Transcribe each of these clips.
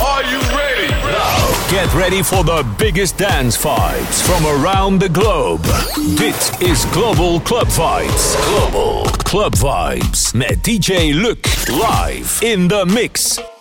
Are you ready? Now, get ready for the biggest dance vibes from around the globe. Dit is Global Club Vibes. Global Club Vibes met DJ Luc live in the mix.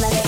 let it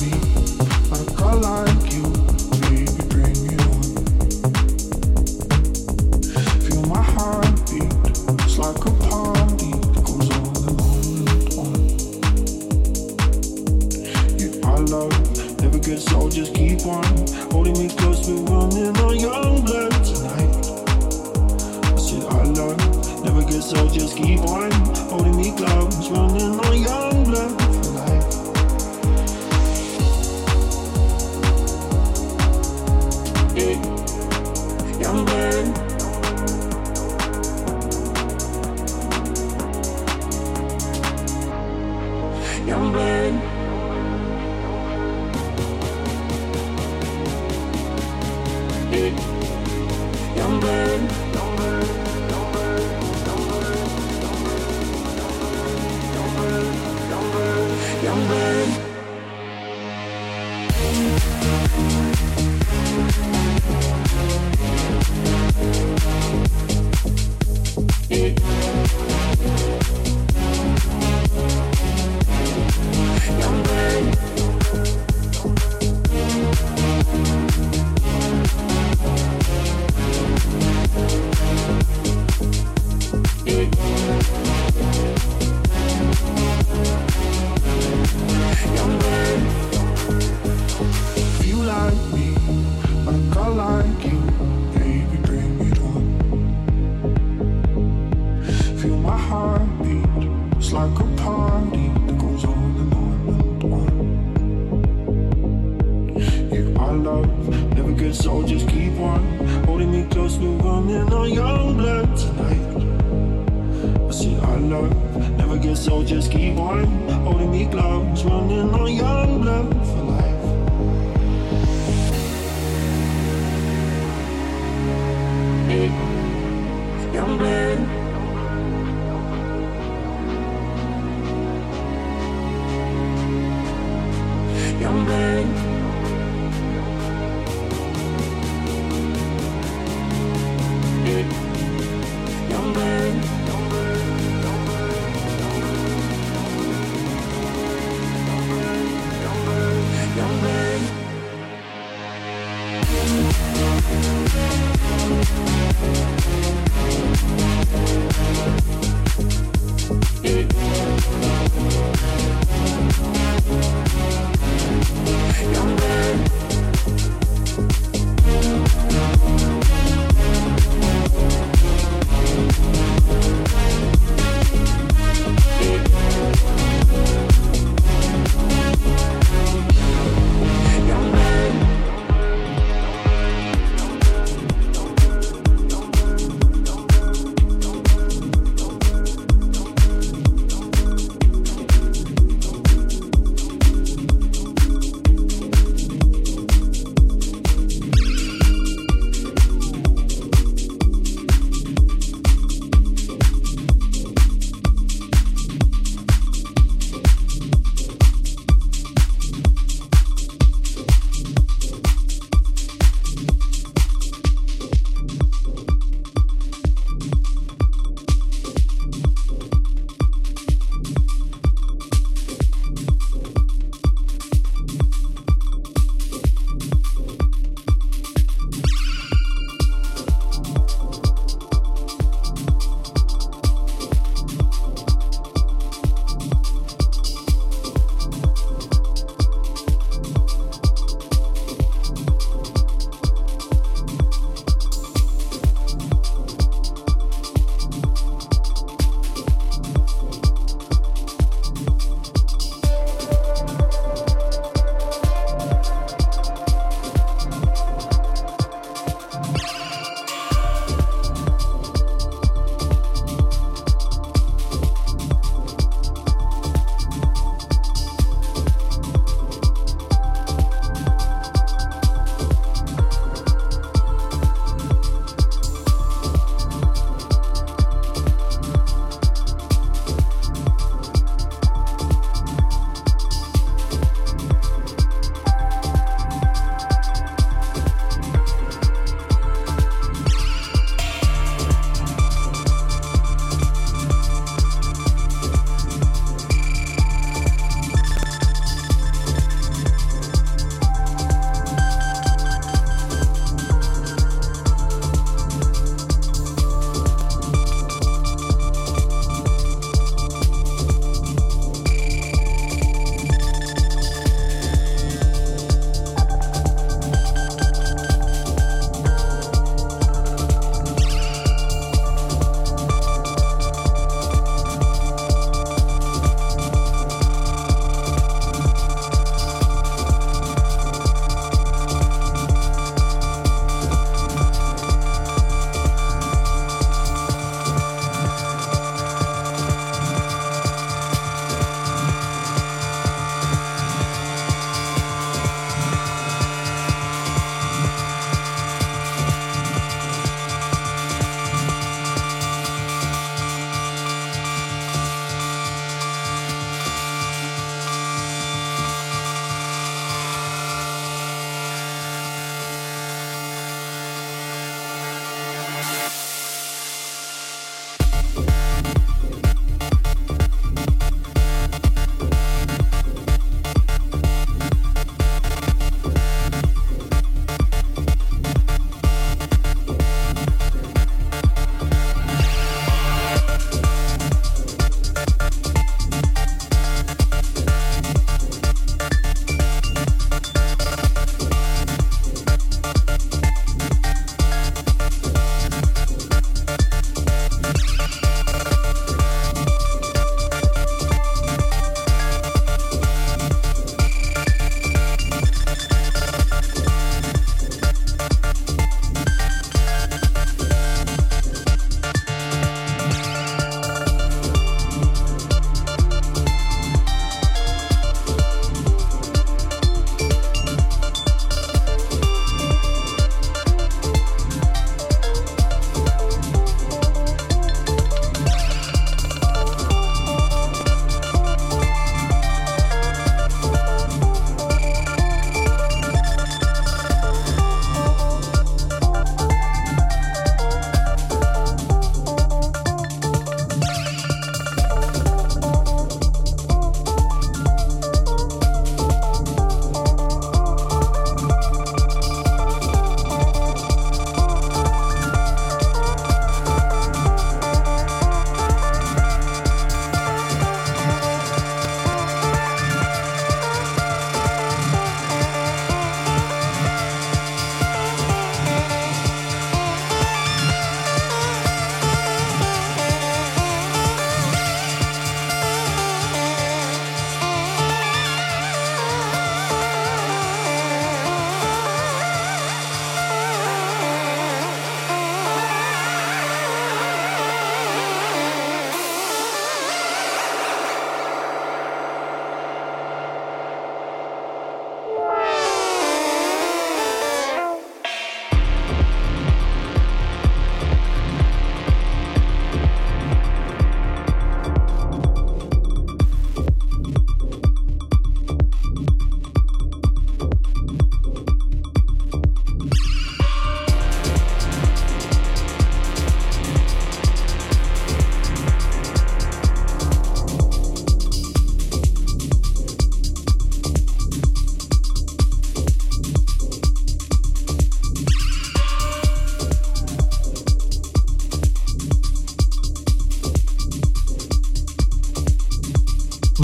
rumbling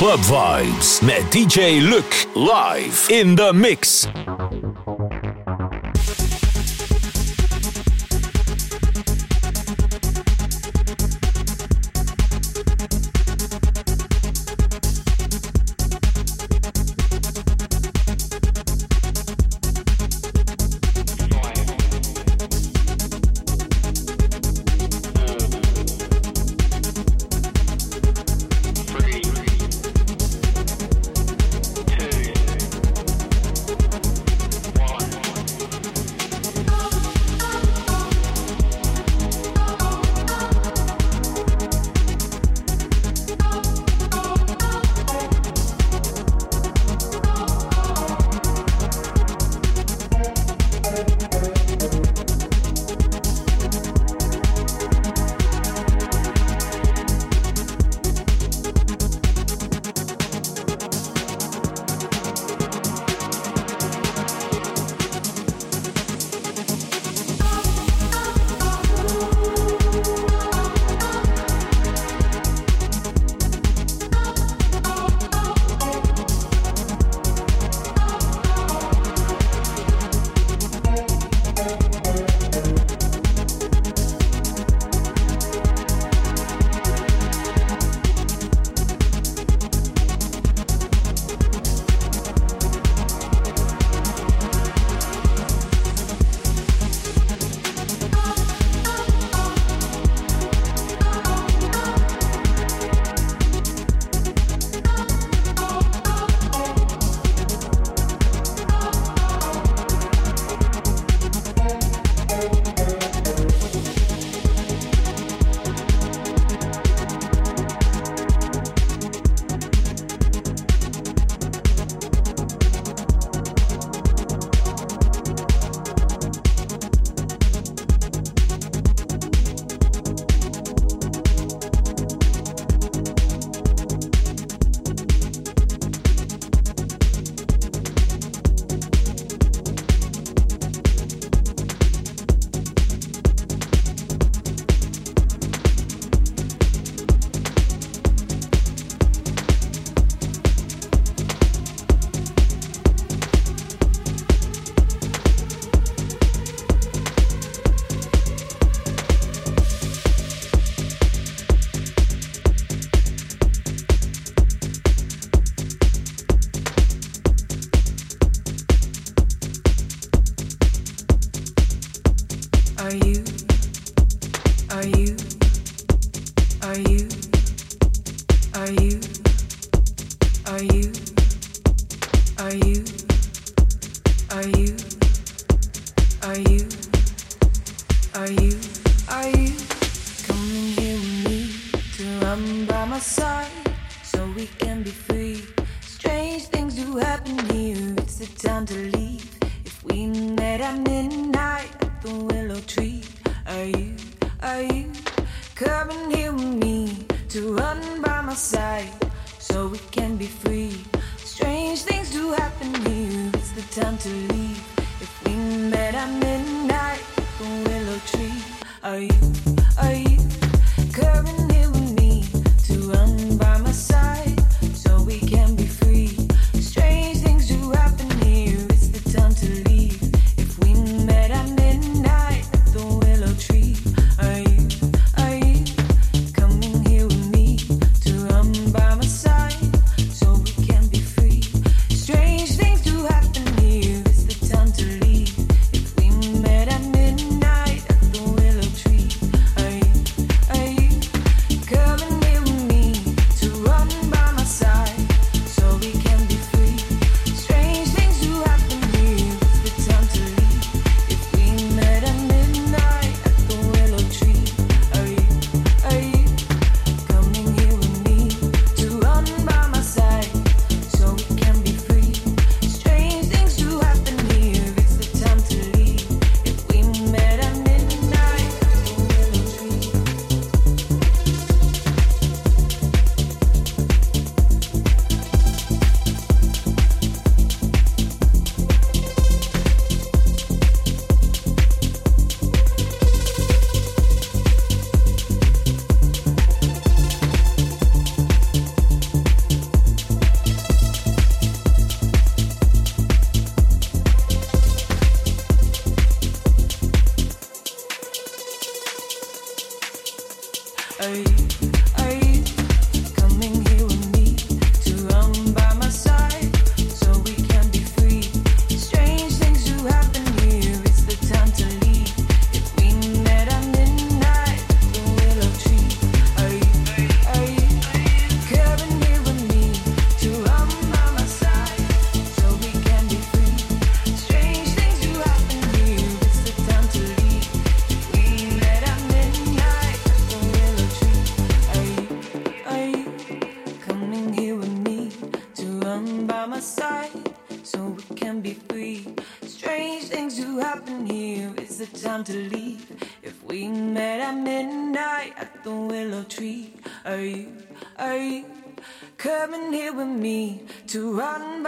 Club Vibes met DJ Luc live in the mix.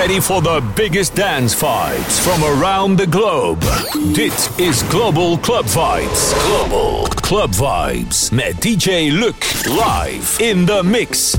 ready for the biggest dance fights from around the globe. Dit is Global Club Vibes. Global Club Vibes met DJ Luc live in the mix.